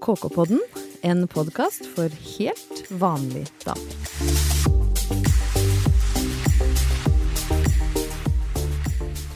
KK-podden, en podkast for helt vanlig damer.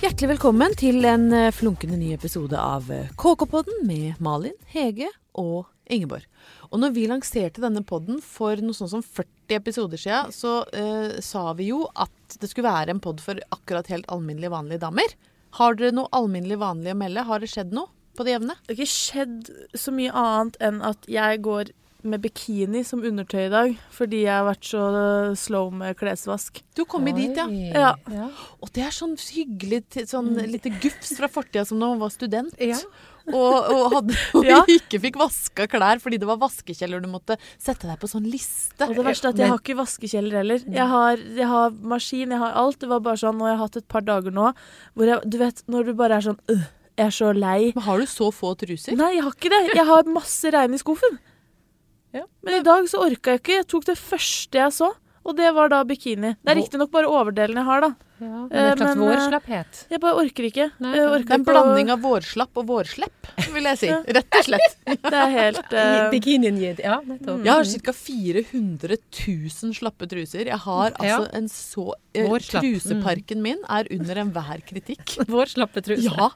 Hjertelig velkommen til en eh, flunkende ny episode av eh, KK-podden med Malin, Hege og Ingeborg. Og når vi lanserte denne podden for noe sånn som 40 episoder siden, så eh, sa vi jo at det skulle være en podd for akkurat helt alminnelige, vanlige damer. Har dere noe alminnelig vanlig å melde? Har det skjedd noe på det jevne? Det har ikke skjedd så mye annet enn at jeg går med bikini som undertøy i dag, fordi jeg har vært så slow med klesvask. Du har kommet dit, ja. Ja. Og det er sånn hyggelig sånn lite gufs fra fortida som da hun var student. Ja. Og, og, hadde, og Ja. ikke fikk vaska klær fordi det var vaskekjeller du måtte sette deg på sånn liste. Og det verste er at jeg har ikke vaskekjeller heller. Jeg har, jeg har maskin, jeg har alt. Det var bare sånn, og jeg har hatt et par dager nå hvor jeg Du vet, når du bare er sånn øh, Jeg er så lei. Men har du så få truser? Nei, jeg har ikke det. Jeg har masse rein i skuffen. Ja. Men i dag så orka jeg ikke. Jeg tok det første jeg så, og det var da bikini. Det er riktignok bare overdelen jeg har, da. Ja, Eh, en slags men, eh, vårslapphet. Jeg bare orker ikke. Nei, Jeg orker er en ikke å- blanding av vårslapp og vårslepp, vil jeg si. Ja. Rett og slett. Det er helt uh... Bikinien gir Ja, nettopp. Jeg har ca. 400 000 slappe truser. Jeg har Ja. altså en så uh. Truseparken min er under enhver kritikk. Vårslappe truse. Ja.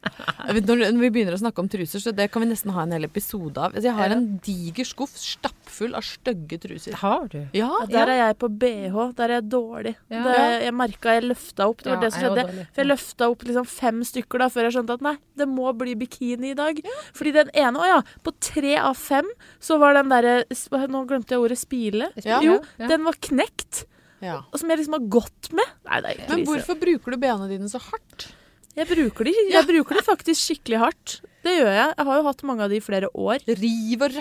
Når, når vi begynner å snakke om truser, så det kan vi nesten ha en hel episode av. Altså, jeg har en diger skuff stappfull av stygge truser. Har du? Ja, Ja, der er jeg på BH. Der er jeg dårlig. Ja. Det, jeg merka jeg løfta opp. Det var Ja, det som skjedde. For jeg løfta opp liksom fem stykker da, før jeg skjønte at nei, det må bli bikini i dag. Fordi den ene, å ja, på tre av fem så var den derre Nå glemte jeg ordet spile. Ja. Jo, Ja. den var knekt. ja. Og som jeg liksom har gått med. Nei, det er Men hvorfor bruker du bena dine så hardt? Jeg bruker de, jeg bruker de faktisk skikkelig hardt. Det gjør jeg. Jeg har jo hatt mange av de i flere år. Riv og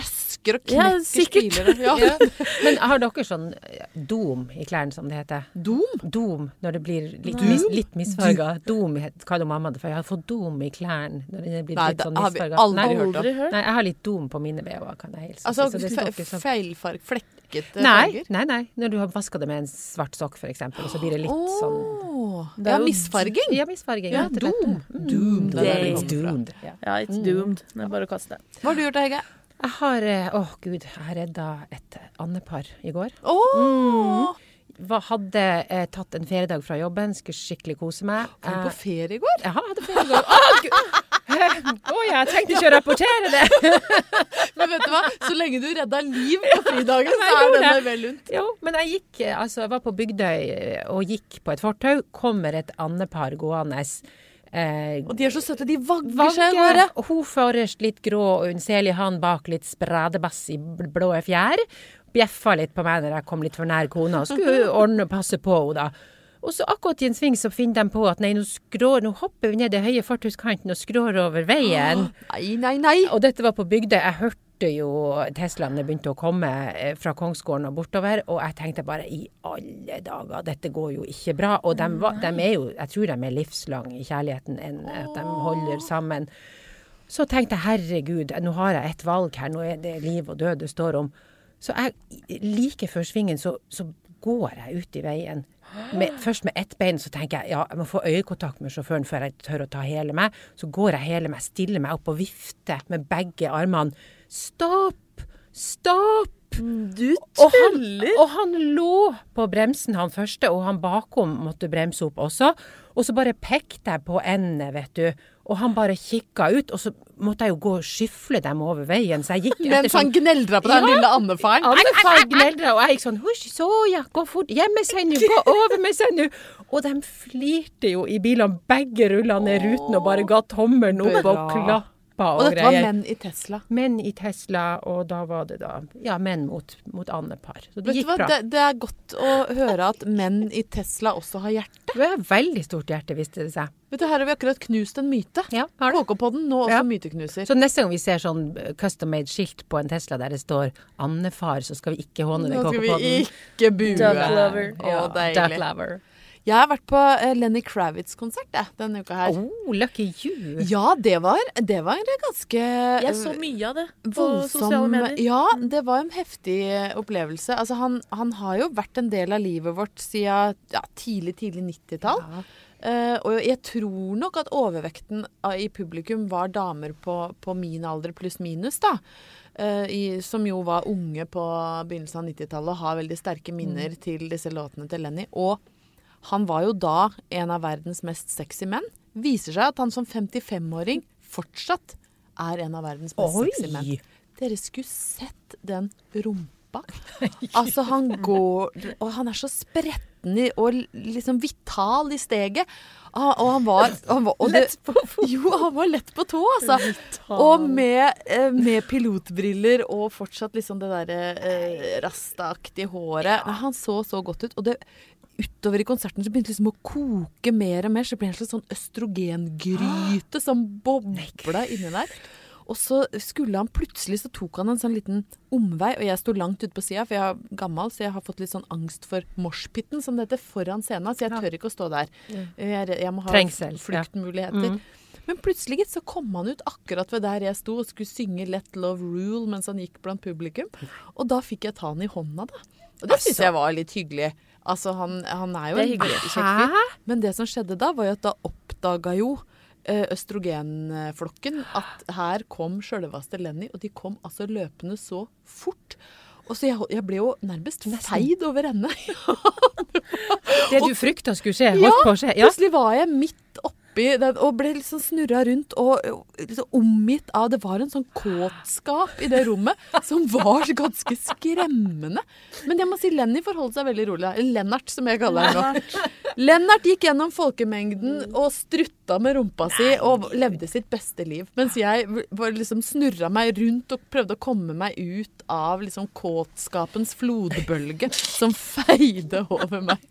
røsker og knekker ja, spilere. Ja. Ja. Men har dere sånn dom i klærne, som det heter? Dom? Dom, når det blir litt, mis, litt misfarga. Dom kaller mamma det for. Jeg har fått dom i klærne når det blir Nei, litt det sånn har vi aldri Nei, hørt om. Nei, jeg har litt dom på mine BH-er, kan jeg hilse. Altså Så det fe dere som- feilfarg, flekkete Nei, farger? nei, nei. Når du har vaska det med en svart sokk, eksempel, og så blir det litt sånn Åh, Det det er jo- misfarging. Ja, misfarging. Ja, doom. dom. Mm. Doomed, det er det It's fra. doomed. Ja. Ja, it's doomed. Det er bare å kaste. Hva har du gjort, Hege? Jeg har Å, oh, gud. Jeg redda et andepar i går. Åh, Hva, hadde eh, tatt en feriedag fra jobben, skulle skikkelig kose meg. Var du Eh, på ferie i går? Ja, jeg hadde ferie i går. Å, gud! Å ja, jeg trengte ikke å rapportere det! Men vet du hva? Så lenge du redda liv på fridagen, så er den vel lunt. Jo, men jeg gikk eh, Altså, jeg var på Bygdøy eh, og gikk på et fortau. Kommer et andepar gående. Eh, Og de er så søte. De vagger seg av gårde. Hun forrest litt grå og unnselig, han bak litt spradebass i blå fjær. Bjeffa litt på meg når jeg kom litt for nær kona, og skulle ordne og passe på henne da. Og så akkurat i en sving så finner de på at nei, nå, skrår, nå hopper vi ned den høye fortauskanten og skrår over veien. Nei, nei, nei. Og dette var på Bygdøy. Jeg hørte jo Teslaene begynte å komme eh, fra Kongsgården og bortover, og jeg tenkte bare i alle dager, dette går jo ikke bra. Og de, de er jo, jeg tror de er livslang i kjærligheten enn at de holder sammen. Så tenkte jeg herregud, nå har jeg et valg her, nå er det liv og død det står om. Så jeg, like før svingen så, så går jeg ut i veien. Med, først med ett bein, så tenker jeg ja, jeg må få øyekontakt med sjåføren før jeg tør å ta hele meg. Så går jeg hele meg, stiller meg opp og vifter med begge armene. Stopp! Stopp! Du Og tuller! og han lå på bremsen, han første, og han bakom måtte bremse opp også. Og så bare pekte jeg på endene, vet du. Og han bare kikka ut, og så måtte jeg jo gå og skyfle dem over veien. Så jeg gikk Mens etter sånn han gneldra på den Ja. lille andefaren. Andefar gneldra, og jeg gikk sånn Husj, så ja, gå fort. Gjemme seg nå, gå over med seg nå. Og de flirte jo i bilene, begge rulla ned ruten og bare ga tommelen opp og Bra. Klappa og, Og dette var menn i Tesla. Menn i Tesla, og da var det da ja, menn mot, mot andepar. Så det Vet gikk hva? bra. Det, det er godt å høre at menn i Tesla også har hjerte. Du har veldig stort hjerte, viste det seg. Vet du, Her har vi akkurat knust en myte. Ja, har? KK-podden, nå også Ja. myteknuser. Så neste gang vi ser sånn eh, custom made skilt på en Tesla der det står 'andefar', så skal vi ikke håne det i Nå skal vi ikke bue. Duck lover. Å, Ja, duck deilig. lover. Jeg har vært på eh, Lenny Kravitz-konsert denne uka her. Oh, lucky you. Ja, det var, det var ganske Jeg så mye av det på sosiale medier. Ja, det var en heftig eh, opplevelse. Altså, han, han har jo vært en del av livet vårt siden ja, tidlig, tidlig 90-tall. Ja. Uh, og jeg tror nok at overvekten i publikum var damer på, på min alder pluss minus, da. eh, i, som jo var unge på begynnelsen av 90-tallet og har veldig sterke minner Mm. til disse låtene til Lenny. Og han var jo da en av verdens mest sexy menn. Viser seg at han som 55-åring fortsatt er en av verdens mest sexy menn. Dere skulle sett den rumpa. Altså, han går Og han er så spretten i, og liksom vital i steget. Ah, Og han var, han var og det, Lett på fot. Jo, han var lett på tå, altså. Og med, eh, med pilotbriller og fortsatt liksom det derre eh, rastaaktige håret. Ja. han så så godt ut. Og det, utover i konserten så begynte det liksom å koke mer og mer. Så det ble en slags sånn østrogengryte som bobla inni der. Og så skulle han plutselig så tok han en sånn liten omvei, og jeg sto langt ute på sida, for jeg er gammel, så jeg har fått litt sånn angst for moshpiten, som det heter, foran scenen. Så jeg tør ikke å stå der. Jeg, er jeg må ha Trengsel, ja. fluktmuligheter. Mm. Men plutselig så kom han ut akkurat ved der jeg sto og skulle synge 'Let Love Rule' mens han gikk blant publikum. Og da fikk jeg ta han i hånda, da. Og det syns Altså. jeg var litt hyggelig. Altså, han, han er jo Det er en hyggelig. kjekk fyr. Men det som skjedde da, var jo at da oppdaga jo eh, østrogenflokken at her kom sjølveste Lenny, og de kom altså løpende så fort. Og så jeg, jeg ble jo nærmest feid over ende. Det du frykta skulle skje, Ja, holdt på å skje. Ja. Plutselig var jeg midt oppi den og ble liksom snurra rundt og liksom omgitt av Det var en sånn kåtskap i det rommet som var ganske skremmende. Men jeg må si Lenny forholdt seg veldig rolig. Lennart, som jeg kaller ham nå. Lennart gikk gjennom folkemengden og strutta med rumpa si og levde sitt beste liv. Mens jeg liksom snurra meg rundt og prøvde å komme meg ut av liksom kåtskapens flodbølge som feide over meg.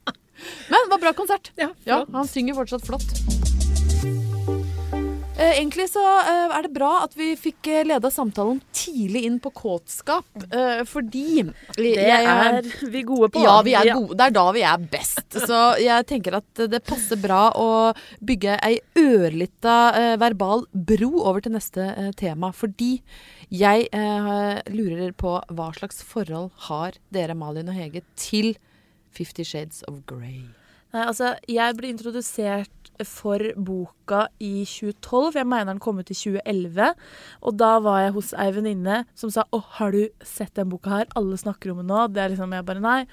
Men det var bra konsert. Ja, Ja, han synger fortsatt flott. Eh, egentlig så eh, er det bra at vi fikk eh, leda samtalen tidlig inn på kåtskap, fordi Det er vi gode på. ja, vi er gode. Det er da vi er best. Så jeg tenker at det passer bra å bygge ei ørlita verbal bro over til neste tema. Fordi jeg lurer på hva slags forhold har dere, Malin og Hege, til Fifty Shades of Grey? Nei, altså, jeg ble introdusert for boka i 2012. Jeg mener den kom ut i 2011. Og da var jeg hos ei venninne som sa 'Å, har du sett den boka her? Alle snakker om den nå.' Det er liksom jeg bare Nei.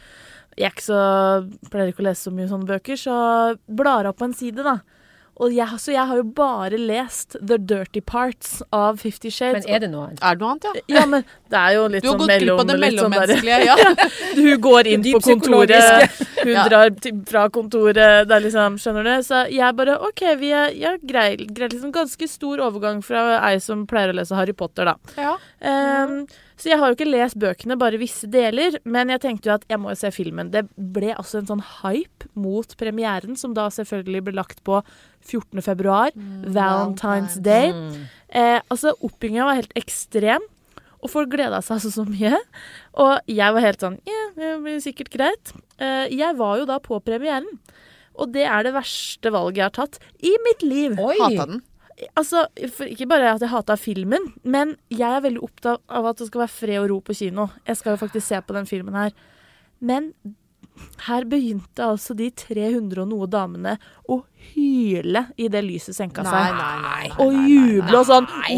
Jeg er ikke så, pleier ikke å lese så mye sånne bøker, så blar opp på en side, da. Og jeg, så jeg har jo bare lest The Dirty Parts av Fifty Shades. Men er det noe annet? Er det noe annet, ja? Ja, men det er jo litt sånn Du har sånn gått glipp av det sånn mellommenneskelige, ja. Hun går inn på kontoret, hun Ja. drar til, fra kontoret, det er liksom, skjønner du? Så jeg bare, ok, vi er, ja, greier, Grei, liksom ganske stor overgang fra ei som pleier å lese Harry Potter, da. ja. Ehm, så jeg har jo ikke lest bøkene, bare visse deler, men jeg tenkte jo at jeg må jo se filmen. Det ble altså en sånn hype mot premieren, som da selvfølgelig ble lagt på 14. februar, Valentine's Day. Mm. Eh, altså, oppbygginga var helt ekstrem. Og folk gleda seg altså så mye. Og jeg var helt sånn Ja, det blir sikkert greit. Eh, jeg var jo da på premieren. Og det er det verste valget jeg har tatt i mitt liv. Oi! Hata den. Altså, Ikke bare at jeg hata filmen, men jeg er veldig opptatt av at det skal være fred og ro på kino. Jeg skal jo faktisk se på den filmen her. Men her begynte altså de 300 og noe damene å hyle i det lyset senka seg nei, nei. nei, og juble og sånn Nei.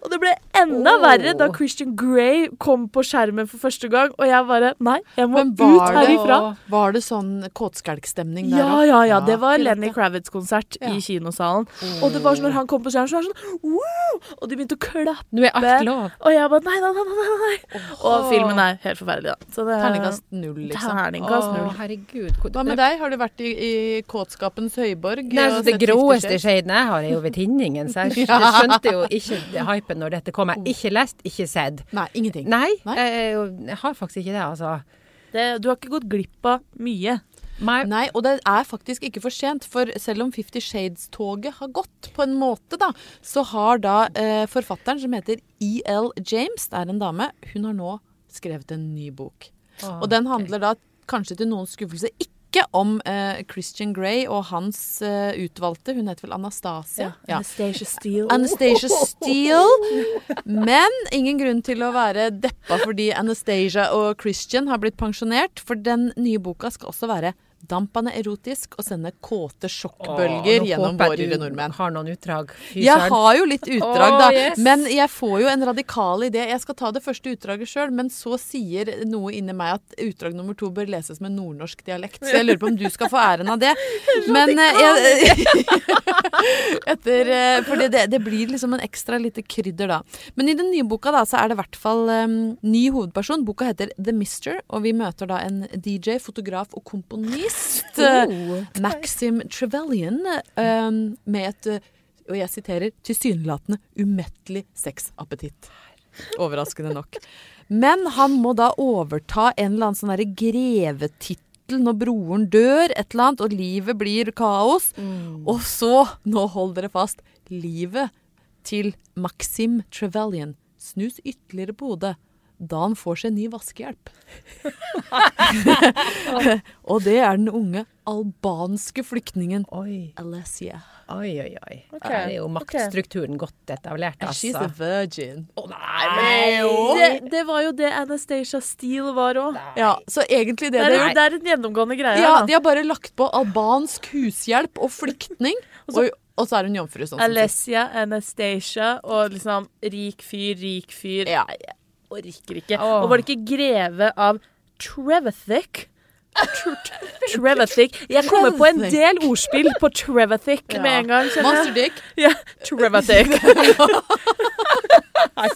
Og det ble enda oh. verre da Christian Grey kom på skjermen for første gang, og jeg bare Nei, jeg må ut herifra. det, var det sånn kåtskalkstemning der Ja, òg? ja, ja. Det var Lenny. Kravitz-konsert Ja. i kinosalen. Og det var sånn når han kom på skjermen, så var det sånn Woo! Og de begynte å klappe. Nå er alt. Og jeg bare nei, nei, nei, nei, nei. Og filmen er helt forferdelig, da. Så det Terningkast null, liksom. Terningkast null. herregud. Hva med deg? Har du vært i, i kåtskapens høyborg? Nei, altså, det gråeste skjeden jeg har, er jo ved tinningen. Så jeg skjønte jo ikke hypen når dette kommer. Ikke lest, ikke sett. Nei, ingenting. Nei, Nei. Jeg, er jeg har faktisk ikke det, altså. Det, du har ikke gått glipp av mye. My, Nei, og det er faktisk ikke for sent, for selv om Fifty Shades-toget har gått på en måte, da, så har da eh, forfatteren som heter E.L. James, det er en dame, hun har nå skrevet en ny bok. Og den handler da kanskje til noens skuffelse ikke om uh, Christian Grey og hans uh, utvalgte, hun heter vel Anastasia. Ja. Anastasia Steele. Anastasia Steele. Men ingen grunn til å være deppa fordi Anastasia og Christian har blitt pensjonert, for den nye boka skal også være dampende erotisk og sende kåte sjokkbølger Åh, gjennom våre nordmenn. har noen utdrag. Fyseren. Jeg har jo litt utdrag, Åh, da. yes. Men jeg får jo en radikal idé. Jeg skal ta det første utdraget sjøl, men så sier noe inni meg at utdrag nummer to bør leses med nordnorsk dialekt. Så jeg lurer på om du skal få æren av det. Men eh, jeg, etter eh, For det, det blir liksom en ekstra lite krydder da. Men i den nye boka da, så er det i hvert fall um, ny hovedperson. Boka heter The Mister, og vi møter da en DJ, fotograf og komponist. Eh, Oh. Maxim Trevelyan um, med et, uh, og jeg siterer, tilsynelatende umettelig sexappetitt. Overraskende nok. Men han må da overta en eller annen sånn grevetittel når broren dør, et eller annet, og livet blir kaos. Og så, nå hold dere fast, livet til Maxim Trevelyan snus ytterligere på hodet da han får seg ny vaskehjelp. og det er den unge albanske flyktningen Oi, Alessia. oi, oi. oi. Okay. Her er jo maktstrukturen godt etablert, She's a altså. virgin. Å nei, Det, det var jo det Anastacia Steele var òg. Ja, så egentlig det Det, er- det er en gjennomgående greie. Ja, da. de har bare lagt på albansk hushjelp og flyktning. Og, og så er hun jomfru, sånn. Alessia, Anastacia og liksom rik fyr, rik fyr. Ja. Nei, Jeg orker ikke. Oh. Og var det ikke greve av Trevethick? Trevethick. Jeg kommer på en del ordspill på Trevethick Ja. med en gang. kjenner dick, Ja, Trevethick.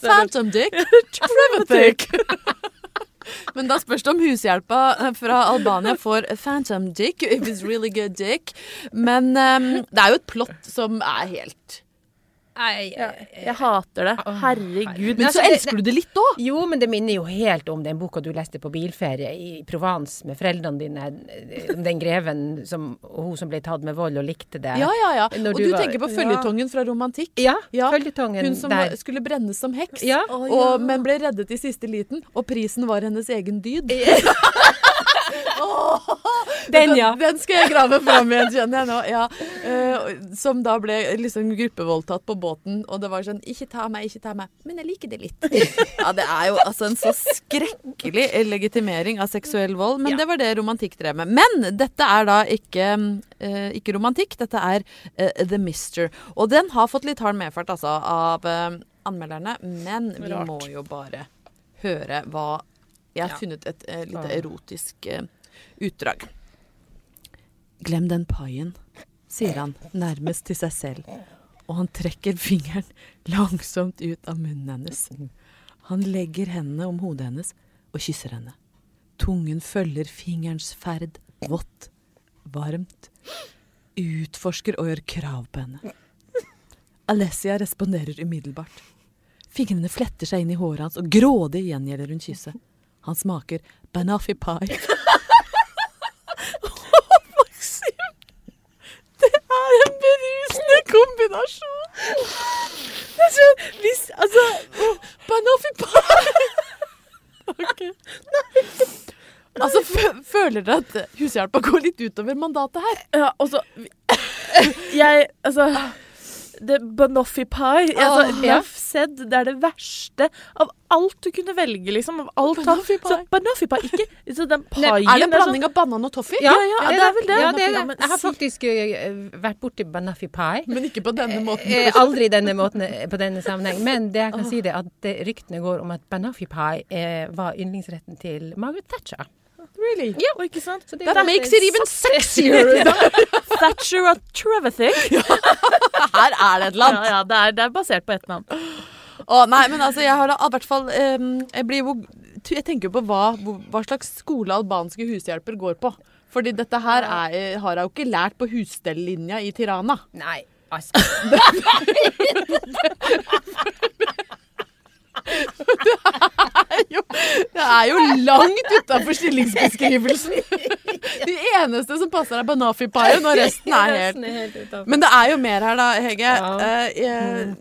phantom dick, Trevethick. Men da spørs det om hushjelpa eh, fra Albania får phantom dick, if it's really good dick. Men um, det er jo et plott som er helt Nei, Ja, jeg hater det. Herregud. Men altså, så elsker du det litt òg! Jo, men det minner jo helt om den boka du leste på bilferie i Provence med foreldrene dine. Om den greven som, og hun som ble tatt med vold og likte det. Ja, ja, ja. Når Og du du var- tenker på føljetongen fra Romantikk. Ja, Ja, føljetongen Hun som der. skulle brennes som heks, Ja. og, men ble reddet i siste liten. Og prisen var hennes egen dyd. Den, ja. Den skal jeg grave fram igjen, kjenner jeg nå. Ja. Uh, som da ble liksom gruppevoldtatt på båten, og det var sånn Ikke ta meg, ikke ta meg. Men jeg liker det litt. Ja, det er jo altså en så skrekkelig legitimering av seksuell vold, men Ja. det var det romantikk drev med. Men dette er da ikke, uh, ikke romantikk, dette er uh, The Mister. Og den har fått litt hard medfart, altså, av anmelderne, men vi Rart. må jo bare høre hva Jeg har Ja. funnet et eh, lite erotisk utdrag. Glem den paien, sier han nærmest til seg selv, og han trekker fingeren langsomt ut av munnen hennes. Han legger hendene om hodet hennes og kysser henne. Tungen følger fingerens ferd, vått, varmt, utforsker og gjør krav på henne. Alessia responderer umiddelbart. Fingrene fletter seg inn i håret hans, og grådig gjengjelder hun kysset. Han smaker banafi pie. Maxim, det er en berusende kombinasjon. Er hvis, altså, banafi pie. Ok. Altså, fø- føler dere at hushjelpa går litt utover mandatet her? Ja, altså Jeg Altså det Banoffee pie. Altså, Åh, ja. Said. Det er det verste av alt du kunne velge, liksom. Av alt bonoffi Banoffee pie. Så Banoffee pie, ikke så den paien Er det en sånn- blanding av banan og toffee? Ja, ja, det er vel det. Ja, det er det. men Jeg har faktisk eh, vært borti bonoffi pie. Men ikke på denne måten. Eh, aldri denne måten, eh, på denne sammenheng. Men det jeg kan si det at ryktene går om at bonoffi pie eh, var yndlingsretten til Margaret Thatcher. Really? Ja. Og ikke sant? Så det That makes it even sexier! Thatcher og Trevethick. Her er det et eller Ja, annet. ja, det er, det er basert på ett navn. Å, nei, men altså, jeg har da i hvert fall um, Jeg blir Jeg tenker jo på hva, hva slags skole albanske hushjelper går på. Fordi dette her er, har jeg jo ikke lært på husstellinja i Tirana. Nei, altså. Jo, det er jo langt utafor stillingsbeskrivelsen. De eneste som passer, er banafi-paien, og resten er helt Resten er helt utenfor. Men det er jo mer her, da, Hege. Eh, jeg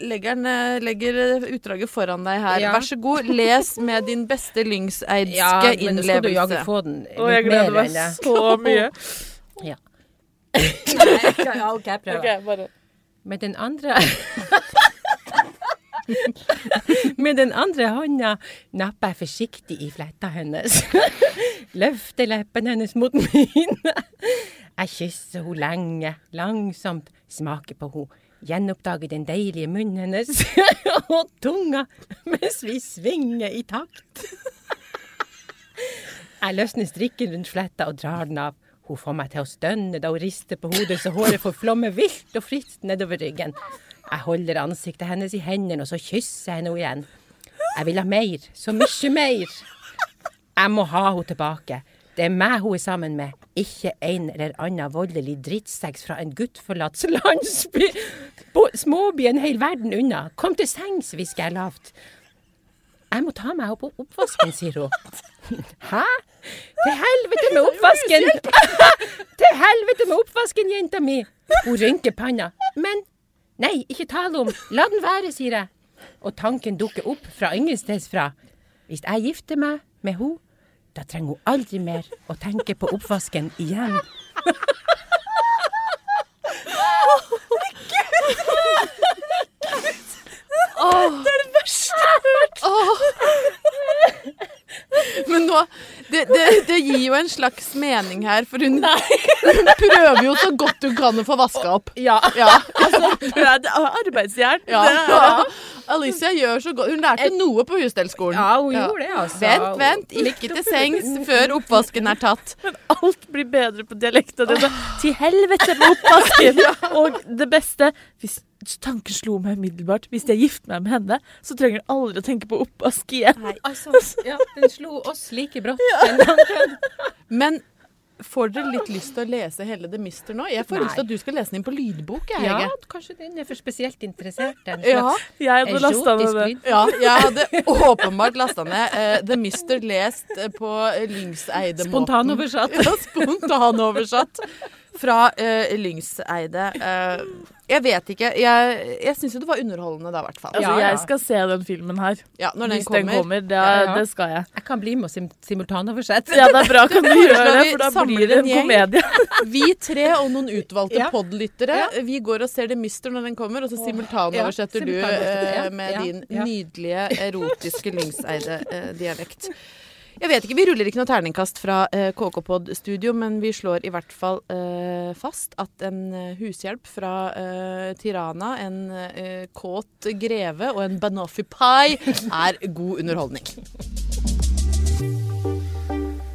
legger, den, eh, legger utdraget foran deg her. Ja. Vær så god, les med din beste lyngseidske Ja, men nå skal du jaggu få den Og jeg gleder mer meg så mye. Ja. Nei, OK, jeg prøver. Okay, bare Men den andre Med den andre hånda napper jeg forsiktig i fletta hennes. Løfter leppene hennes mot mine. Jeg kysser henne lenge, langsomt, smaker på henne. Gjenoppdager den deilige munnen hennes og tunga mens vi svinger i takt. Jeg løsner strikken rundt fletta og drar den av. Hun får meg til å stønne da hun rister på hodet så håret får flomme vilt og fritt nedover ryggen. Jeg holder ansiktet hennes i hendene, og så kysser jeg henne igjen. Jeg vil ha mer, så mye mer. Jeg må ha henne tilbake. Det er meg hun er sammen med, ikke en eller annen voldelig drittsekk fra en guttforlatt landsby. På småby en hel verden unna. Kom til sengs, hvisker jeg lavt. Jeg må ta meg opp oppvasken, sier hun. Hæ? Til helvete med oppvasken! Til helvete med oppvasken, jenta mi! Hun rynker panna. Men nei, ikke tale om. La den være, sier jeg. Og tanken dukker opp fra ingensteds fra. Hvis jeg gifter meg med henne, da trenger hun aldri mer å tenke på oppvasken igjen. Men nå det, det, det gir jo en slags mening her, for hun, hun prøver jo så godt hun kan å få vaska opp. Ja. Ja. Ja, det er arbeidsjern. Ja. Er- Alicia gjør så godt Hun lærte noe på husstellskolen. Ja, hun gjorde det, altså. Vent, vent. Ikke til sengs før oppvasken er tatt. Men alt blir bedre på dialekta di. Til helvete med oppvasken! Og det beste hvis Tanken slo meg umiddelbart. Hvis jeg gifter meg med henne, så trenger jeg aldri å tenke på oppvask igjen. Altså, ja, den slo oss like brått. Men får dere litt lyst til å lese hele The Mister nå? Jeg får Nei. lyst til at du skal lese den inn på lydbok, jeg, Ja, kanskje den er for spesielt interessert. Den. Ja. Jeg hadde lasta ned det. Ja, jeg hadde åpenbart lasta ned uh, The Mister lest eh, på Lyngseidemåten. Spontanoversatt. Ja, spontanoversatt. Fra uh, Lyngseide. Uh, jeg vet ikke. Jeg, jeg syns jo det var underholdende da, i hvert fall. Altså, Ja, ja. jeg skal se den filmen her. Ja, når den Hvis den kommer. kommer. Det, Ja, ja. det skal jeg. Jeg kan bli med og sim simultanoversett. Ja, det er bra. Kan du gjøre det? For da blir det en komedie. Vi tre og noen utvalgte Ja. podlyttere, vi går og ser The Mister når den kommer, og så simultanoversetter Ja, du uh, med ja, din ja. nydelige, erotiske Lyngseide-dialekt. Jeg vet ikke, Vi ruller ikke noe terningkast fra eh, KK-pod-studio, men vi slår i hvert fall eh, fast at en eh, hushjelp fra eh, Tirana, en eh, kåt greve og en banoffee pie er god underholdning.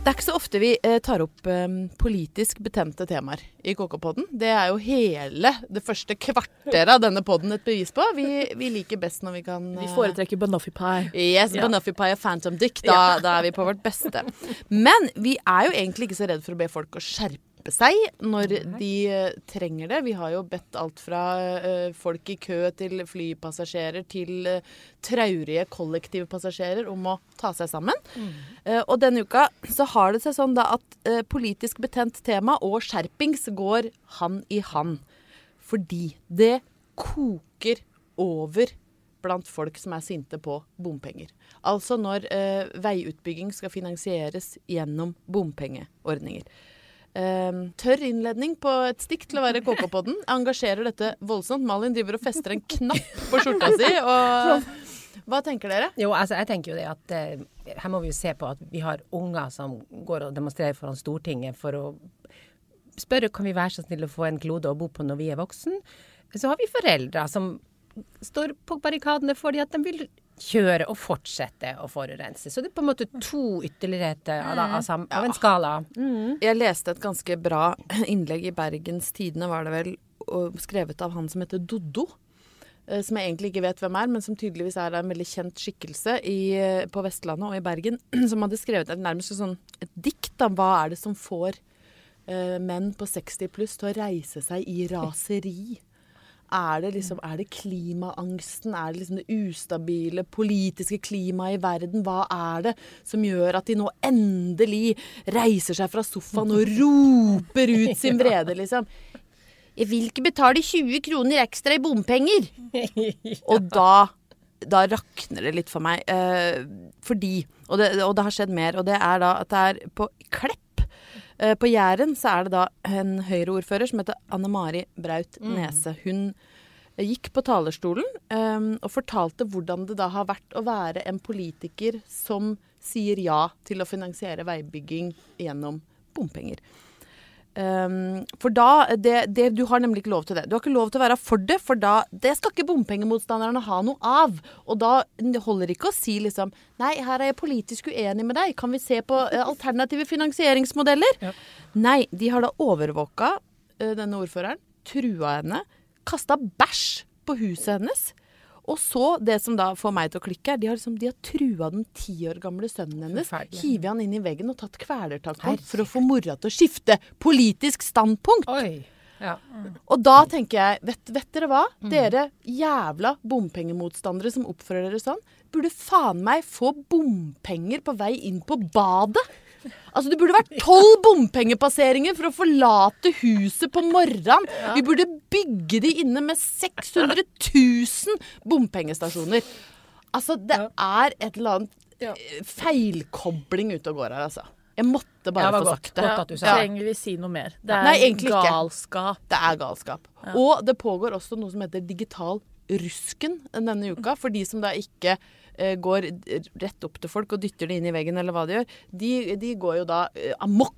Det er ikke så ofte vi eh, tar opp eh, politisk betente temaer i KK-podden. Det er jo hele det første kvarteret av denne podden et bevis på. Vi, vi liker best når vi kan Vi eh, foretrekker banoffee pie. Yes, Ja. Banoffee Pie og Phantom Dick. Da, da er vi på vårt beste. Men vi er jo egentlig ikke så redd for å be folk å skjerpe seg når de eh, trenger det. Vi har jo bedt alt fra eh, folk i kø til flypassasjerer til uh, traurige kollektivpassasjerer om å ta seg sammen. Eh, og denne uka så har det seg sånn da at eh, politisk betent tema og skjerpings går hand i hand. Fordi det koker over blant folk som er sinte på bompenger. Altså når eh, veiutbygging skal finansieres gjennom bompengeordninger. Eh, tørr innledning på et stikk til å være KK-podden. Engasjerer dette voldsomt. Malin driver og fester en knapp på skjorta si. Og hva tenker dere? Jo, altså jeg tenker jo det at eh, her må vi jo se på at vi har unger som går og demonstrerer foran Stortinget for å spørre kan vi være så snill å få en klode å bo på når vi er voksen. Så har vi foreldre som står på barrikadene fordi at de vil kjøre og fortsette å forurense. Så det er på en måte to ytterligheter av, av, av en skala. Jeg leste et ganske bra innlegg i Bergens Tidende, var det vel, skrevet av han som heter Doddo. eh, Som jeg egentlig ikke vet hvem er, men som tydeligvis er en veldig kjent skikkelse i, eh, på Vestlandet og i Bergen. Som hadde skrevet et, nærmest sånn, et dikt om hva er det som får eh, menn på 60 pluss til å reise seg i raseri. Er det, liksom, er det klimaangsten? Er det liksom det ustabile politiske klimaet i verden? Hva er det som gjør at de nå endelig reiser seg fra sofaen og roper ut sin vrede, liksom? Jeg vil ikke betale 20 kroner ekstra i bompenger! Og da da rakner det litt for meg. Eh, fordi og det, og det har skjedd mer. Og det er da at det er på Klepp på Jæren så er det da en Høyre-ordfører som heter Anne Mari Braut Nese. Hun gikk på talerstolen um, og fortalte hvordan det da har vært å være en politiker som sier ja til å finansiere veibygging gjennom bompenger. Um, for da det, det, Du har nemlig ikke lov til det. Du har ikke lov til å være for det, for da Det skal ikke bompengemotstanderne ha noe av. Og da det holder ikke å si liksom Nei, her er jeg politisk uenig med deg. Kan vi se på uh, alternative finansieringsmodeller? Ja. Nei, de har da overvåka uh, denne ordføreren, trua henne, kasta bæsj på huset hennes. Og så, det som da får meg til å klikke, er de har, liksom, de har trua den ti år gamle sønnen hennes. Hivet han inn i veggen og tatt kvelertak på ham for å få mora til å skifte politisk standpunkt. Oi. Ja. Og da tenker jeg, vet, vet dere hva? Dere jævla bompengemotstandere som oppfører dere sånn, burde faen meg få bompenger på vei inn på badet. Altså Det burde vært tolv bompengepasseringer for å forlate huset på morgenen. Vi burde bygge de inne med 600 000 bompengestasjoner. Altså, det er et eller annet Ja. eh, feilkobling ute og går her, altså. Jeg måtte bare få sagt det. Godt at du sa det. Trenger vi si noe mer? Det er Nei, egentlig ikke. galskap. Det er galskap. Og det pågår også noe som heter digital rusken denne uka. For de som da ikke går rett opp til folk og dytter det inn i veggen, eller hva de gjør, de, de går jo da eh, amok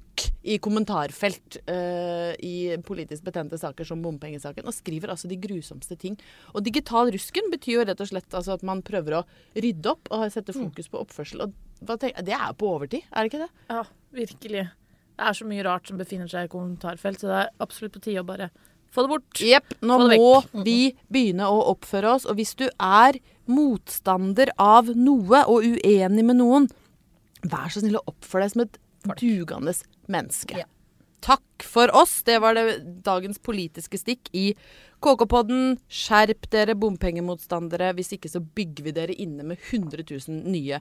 i kommentarfelt uh, i politisk betente saker som bompengesaken, og skriver altså de grusomste ting. Og digital rusken betyr jo rett og slett altså at man prøver å rydde opp og sette fokus på oppførsel. Og hva tenk, det er på overtid, er det ikke det? Ja, virkelig. Det er så mye rart som befinner seg i kommentarfelt, så det er absolutt på tide å bare få det bort. Jepp. Nå må vi begynne å oppføre oss. Og hvis du er motstander av noe og uenig med noen, vær så snill å oppføre deg som et dugende menneske. Ja. Takk for oss. Det var det dagens politiske stikk i KK-podden. Skjerp dere, bompengemotstandere. Hvis ikke så bygger vi dere inne med 100 000 nye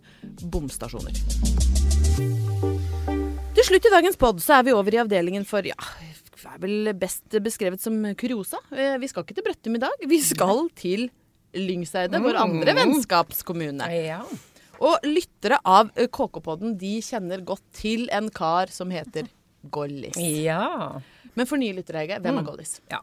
bomstasjoner. Til slutt i dagens pod så er vi over i avdelingen for ja, er vel best beskrevet som kuriosa. Eh, Vi skal ikke til Brøttum i dag. Vi skal til Lyngseide, vår andre vennskapskommune. Ja. Og lyttere av eh, KK-podden de kjenner godt til en kar som heter Gollis. ja. Men for nye lyttere, Hege, hvem er Gollis? Ja.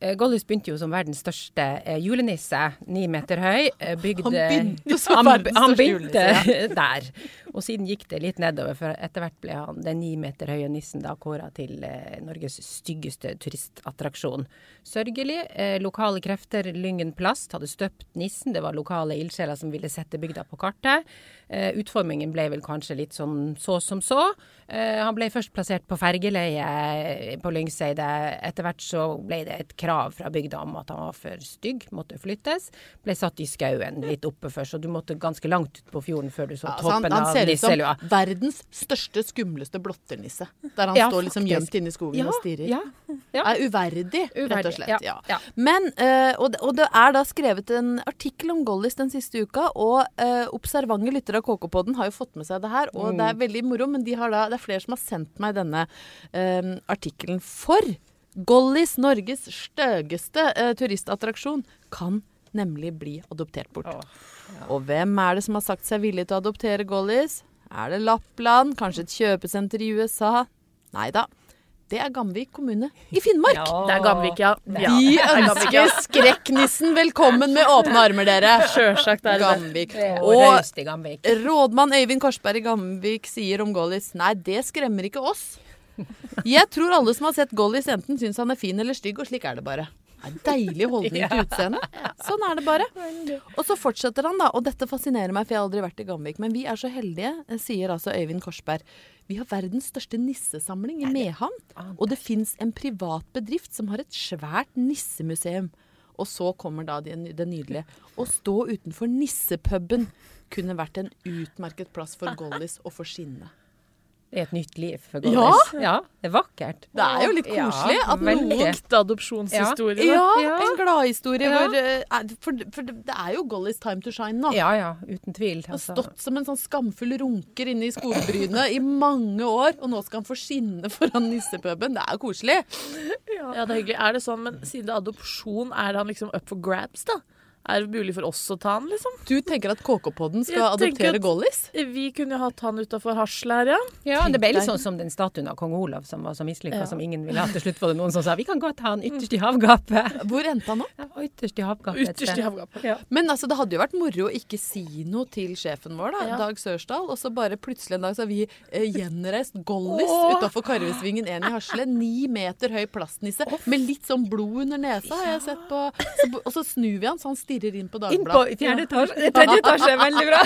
Eh, begynte jo som verdens største julenisse, ni meter høy. Bygde, Han begynte som verdens største største Ja. der. Og siden gikk det litt nedover, for etter hvert ble han den ni meter høye nissen da kåra til eh, Norges styggeste turistattraksjon. Sørgelig. Eh, lokale krefter, Lyngen plast, hadde støpt nissen. Det var lokale ildsjeler som ville sette bygda på kartet. Eh, utformingen ble vel kanskje litt sånn så som så. Eh, han ble først plassert på fergeleie på Lyngseide. Etter hvert så ble det et krav fra bygda om at han var for stygg, måtte flyttes. Ble satt i skauen litt oppe først, så du måtte ganske langt ut på fjorden før du så Ja, altså toppen av ser ut som verdens største, skumleste blotternisse. Der han Ja, står liksom gjemt inne i skogen og stirrer. Ja, ja. Er uverdig, rett og slett. ja, Ja. ja. Men, uh, og, det- og det er da skrevet en artikkel om Gollis den siste uka, og uh, observante lyttere av KK-podden har jo fått med seg det her, og det er Mm. veldig moro, men de har da, det er flere som har sendt meg denne uh, artikkelen for Gollis, Norges støgeste uh, turistattraksjon, kan nemlig bli adoptert bort. Åh, Og hvem er det som har sagt seg villig til å adoptere Gollis? Er det Lappland? Kanskje et kjøpesenter i USA? Nei da. Det er Gamvik kommune i Finnmark. Det er Gamvik, ja. ja. De det er Gamvik, ja. ønsker skrekknissen velkommen med åpne armer, dere. Sjølsagt er det det. Gamvik. Og rådmann Øyvind Korsberg i Gamvik sier om Gollis Nei, det skremmer ikke oss. Jeg tror alle som har sett Gollis, enten syns han er fin eller stygg, og slik er det bare. Er deilig holdning til utseendet. Sånn er det bare. Og så fortsetter han, da. Og dette fascinerer meg, for jeg har aldri vært i Gamvik. Men vi er så heldige, eh, sier altså Øyvind Korsberg. Vi har verdens største nissesamling i Mehamn. Og det fins en privat bedrift som har et svært nissemuseum. Og så kommer da det det nydelige. Å stå utenfor nissepuben kunne vært en utmerket plass for Gollis å få skinne. Det er et nytt liv for Ja. Gollis. Ja, det er vakkert. Det er jo litt koselig Ja, at noen. Ekte adopsjonshistorie. Ja. Ja. en gladhistorie. Ja. eh, For, for det er jo Gollis time to shine nå. Ja ja, uten tvil. Han har Altså. stått som en sånn skamfull runker inne i skogbrynet i mange år, og nå skal han få skinne foran nissepuben. Det er jo koselig. Ja, det er hyggelig. Er det sånn, men siden det er adopsjon, er han liksom up for grabs, da? Er det mulig for oss å ta han, liksom? Du tenker at KK-podden skal Jeg adoptere Gollis? Vi kunne jo hatt han utafor Hasle her, ja. Ja, det ble litt sånn som den statuen av kong Olav som var så mislykka Ja. som ingen ville ha. Til slutt var det noen som sa vi kan godt ha han ytterst i havgapet. Hvor endte han opp? Ja, ytterst i havgapet. Ytterst i havgapet. Ja. Men altså, det hadde jo vært moro å ikke si noe til sjefen vår, da, Ja. Dag Sørsdal, og så bare plutselig en dag så har vi eh, gjenreist Gollis utafor Karvesvingen 1 i Hasle. Ni meter høy plastnisse med litt sånn blod under nesa, har jeg sett på. Så, og så snur vi han så han stirrer inn på Inn på Dagbladet. fjerde etasje. Tredje etasje, er veldig bra.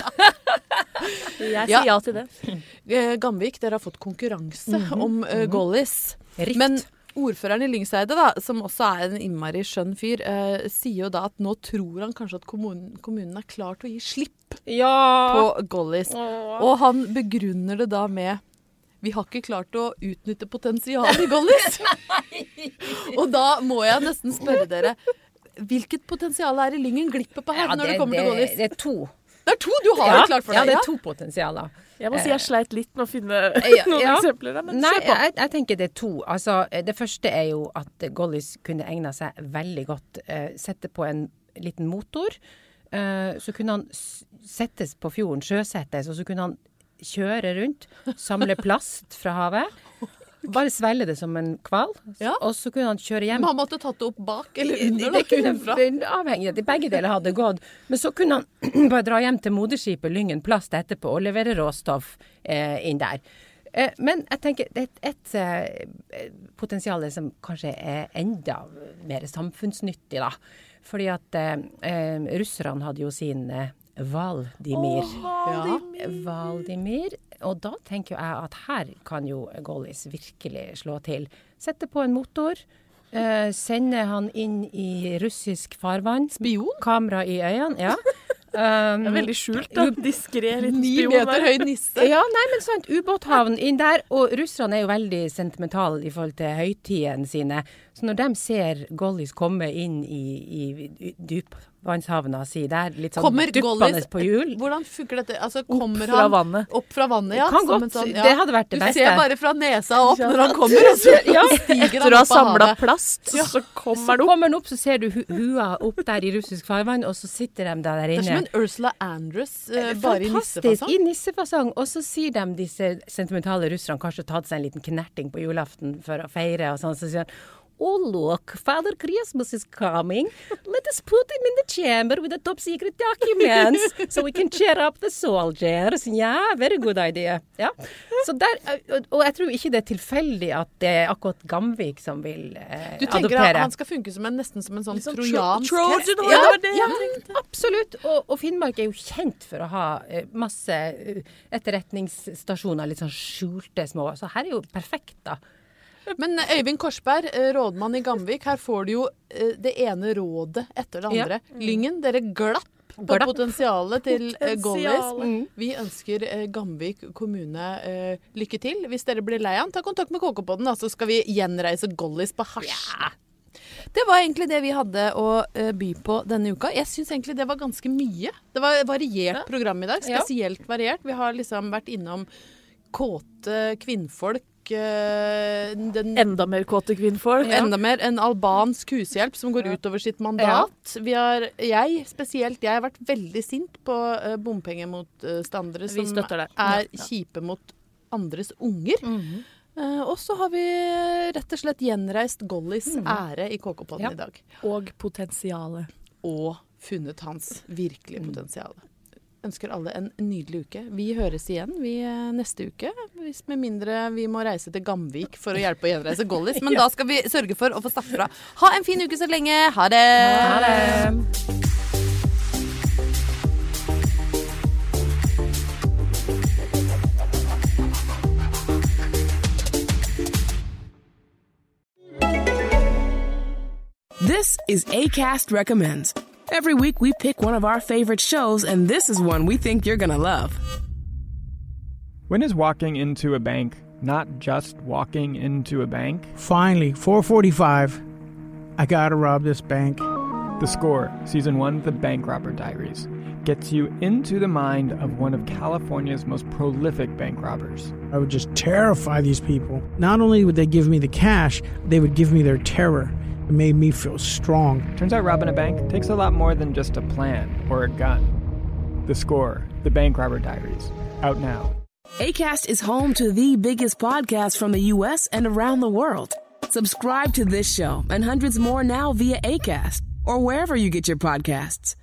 Jeg sier ja til det. Eh, Gamvik, dere har fått konkurranse om uh, Gollis. Rikt. Men ordføreren i Lyngseide, da, som også er en innmari skjønn fyr, eh, sier jo da at nå tror han kanskje at kommunen, kommunen er klar til å gi slipp ja. på Gollis. Og han begrunner det da med vi har ikke klart å utnytte potensialet i Gollis. og da må jeg nesten spørre dere. Hvilket potensial er i Lyngen glipper på her Ja, når det, kommer til Gollis? Det er to. Det er to du har ja, det klart for deg? ja, det er to potensialer. Jeg må si jeg sleit litt med å finne Ja, noen ja. eksempler men Nei, se på. jeg, jeg tenker det er to. Altså, det første er jo at Gollis kunne egna seg veldig godt. Eh, sette på en liten motor. Eh, så kunne han settes på fjorden, sjøsettes, og så kunne han kjøre rundt, samle plast fra havet. Bare svelge det som en hval. Ja. Og så kunne han kjøre hjem. Men han måtte tatt det opp bak eller under. det kunne avhengig av. Begge deler hadde gått. Men så kunne han bare dra hjem til moderskipet Lyngen plast etterpå og levere råstoff eh, inn der. Eh, men jeg tenker det er et, et eh, potensial som kanskje er enda mer samfunnsnyttig, da. Fordi at eh, eh, russerne hadde jo sin eh, Valdimir. Ja. Valdimir. Og da tenker jeg at her kan jo Gollis virkelig slå til. Sette på en motor. Uh, sende han inn i russisk farvann. Spion? Kamera i øynene, ja. Um, Det er veldig skjult, da. Diskré liten Ni spion meter høy nisse. ja, nei, men sant. Ubåthavn inn der. Og russerne er jo veldig sentimentale i forhold til høytidene sine. Så når de ser Gollis komme inn i, i dypvannshavna si der, litt sånn Kommer duppende på hjul Hvordan funker dette? Altså, kommer fra han vannet. opp fra vannet? Ja, Kan godt. Sånn, ja. Det hadde vært det beste. du ser bare fra nesa opp når han kommer, og så Ja. stiger Etter han å ha opp samla plast, plast, så kommer han opp. Så kommer han opp, så ser du hu hua opp der i russisk farvann, og så sitter de der inne. Det er som en Ursula Andress, uh, bare i nissefasong. I nissefasong. Og så sier de disse sentimentale russerne kanskje tatt seg en liten knerting på julaften for å feire, og sånn, så sier han Oh, look, Father Christmas is coming. Let us put him in the chamber with the top secret documents, so we can cheer up the soldiers. Yeah, very good idea. Ja. Så der, og- jeg tror ikke det er tilfeldig at det er akkurat Gamvik som vil eh, Du tenker adoptere. at han skal funke som en, nesten som en sånn Liksom trojansk Tro- Trojan, Ja, Ja, absolutt. Og, og Finnmark er jo kjent for å ha eh, masse eh, etterretningsstasjoner, litt sånn skjulte små. Så her er jo perfekt, da. Men eh, Øyvind Korsberg, eh, rådmann i Gamvik, her får du jo eh, det ene rådet etter det Ja. andre. Lyngen, dere glapp på potensialet til Gollis. Mm. Vi ønsker Gamvik kommune lykke til. Hvis dere blir lei av den, ta kontakt med KK-podden, så skal vi gjenreise Gollis på hasj. Det var egentlig det vi hadde å by på denne uka. Jeg syns egentlig det var ganske mye. Det var variert program i dag. Spesielt variert. Vi har liksom vært innom kåte kvinnfolk. Eh, Den Enda mer kåte kvinnfolk. Enda mer en albansk hushjelp som går utover sitt mandat. Vi har, jeg spesielt, jeg har vært veldig sint på uh, bompengemotstandere som er Ja. kjipe mot andres unger. Eh, og så har vi rett og slett gjenreist Gollis ære i KK-podden Ja. i dag. Og potensialet. Og funnet hans virkelige potensial. Ønsker alle en nydelig uke. Vi høres igjen vi eh, neste uke. Hvis med mindre vi må reise til Gamvik for å hjelpe å gjenreise Gollis. Men da skal vi sørge for å få sagt fra. Ha en fin uke så lenge. Ha det! Ha det. This is ACAST Recommends. Every week we pick one of our favorite shows, and this is one we think you're gonna love. When is walking into a bank not just walking into a bank? Finally, 445. I gotta rob this bank. The Score, Season 1, The Bank Robber Diaries, gets you into the mind of one of California's most prolific bank robbers. I would just terrify these people. Not only would they give me the cash, they would give me their terror. It made me feel strong. Turns out robbing a bank takes a lot more than just a plan or a gun. The Score, The Bank Robber Diaries, out now. ACAST is home to the biggest podcasts from the U.S. and around the world. Subscribe to this show and hundreds more now via ACAST or wherever you get your podcasts.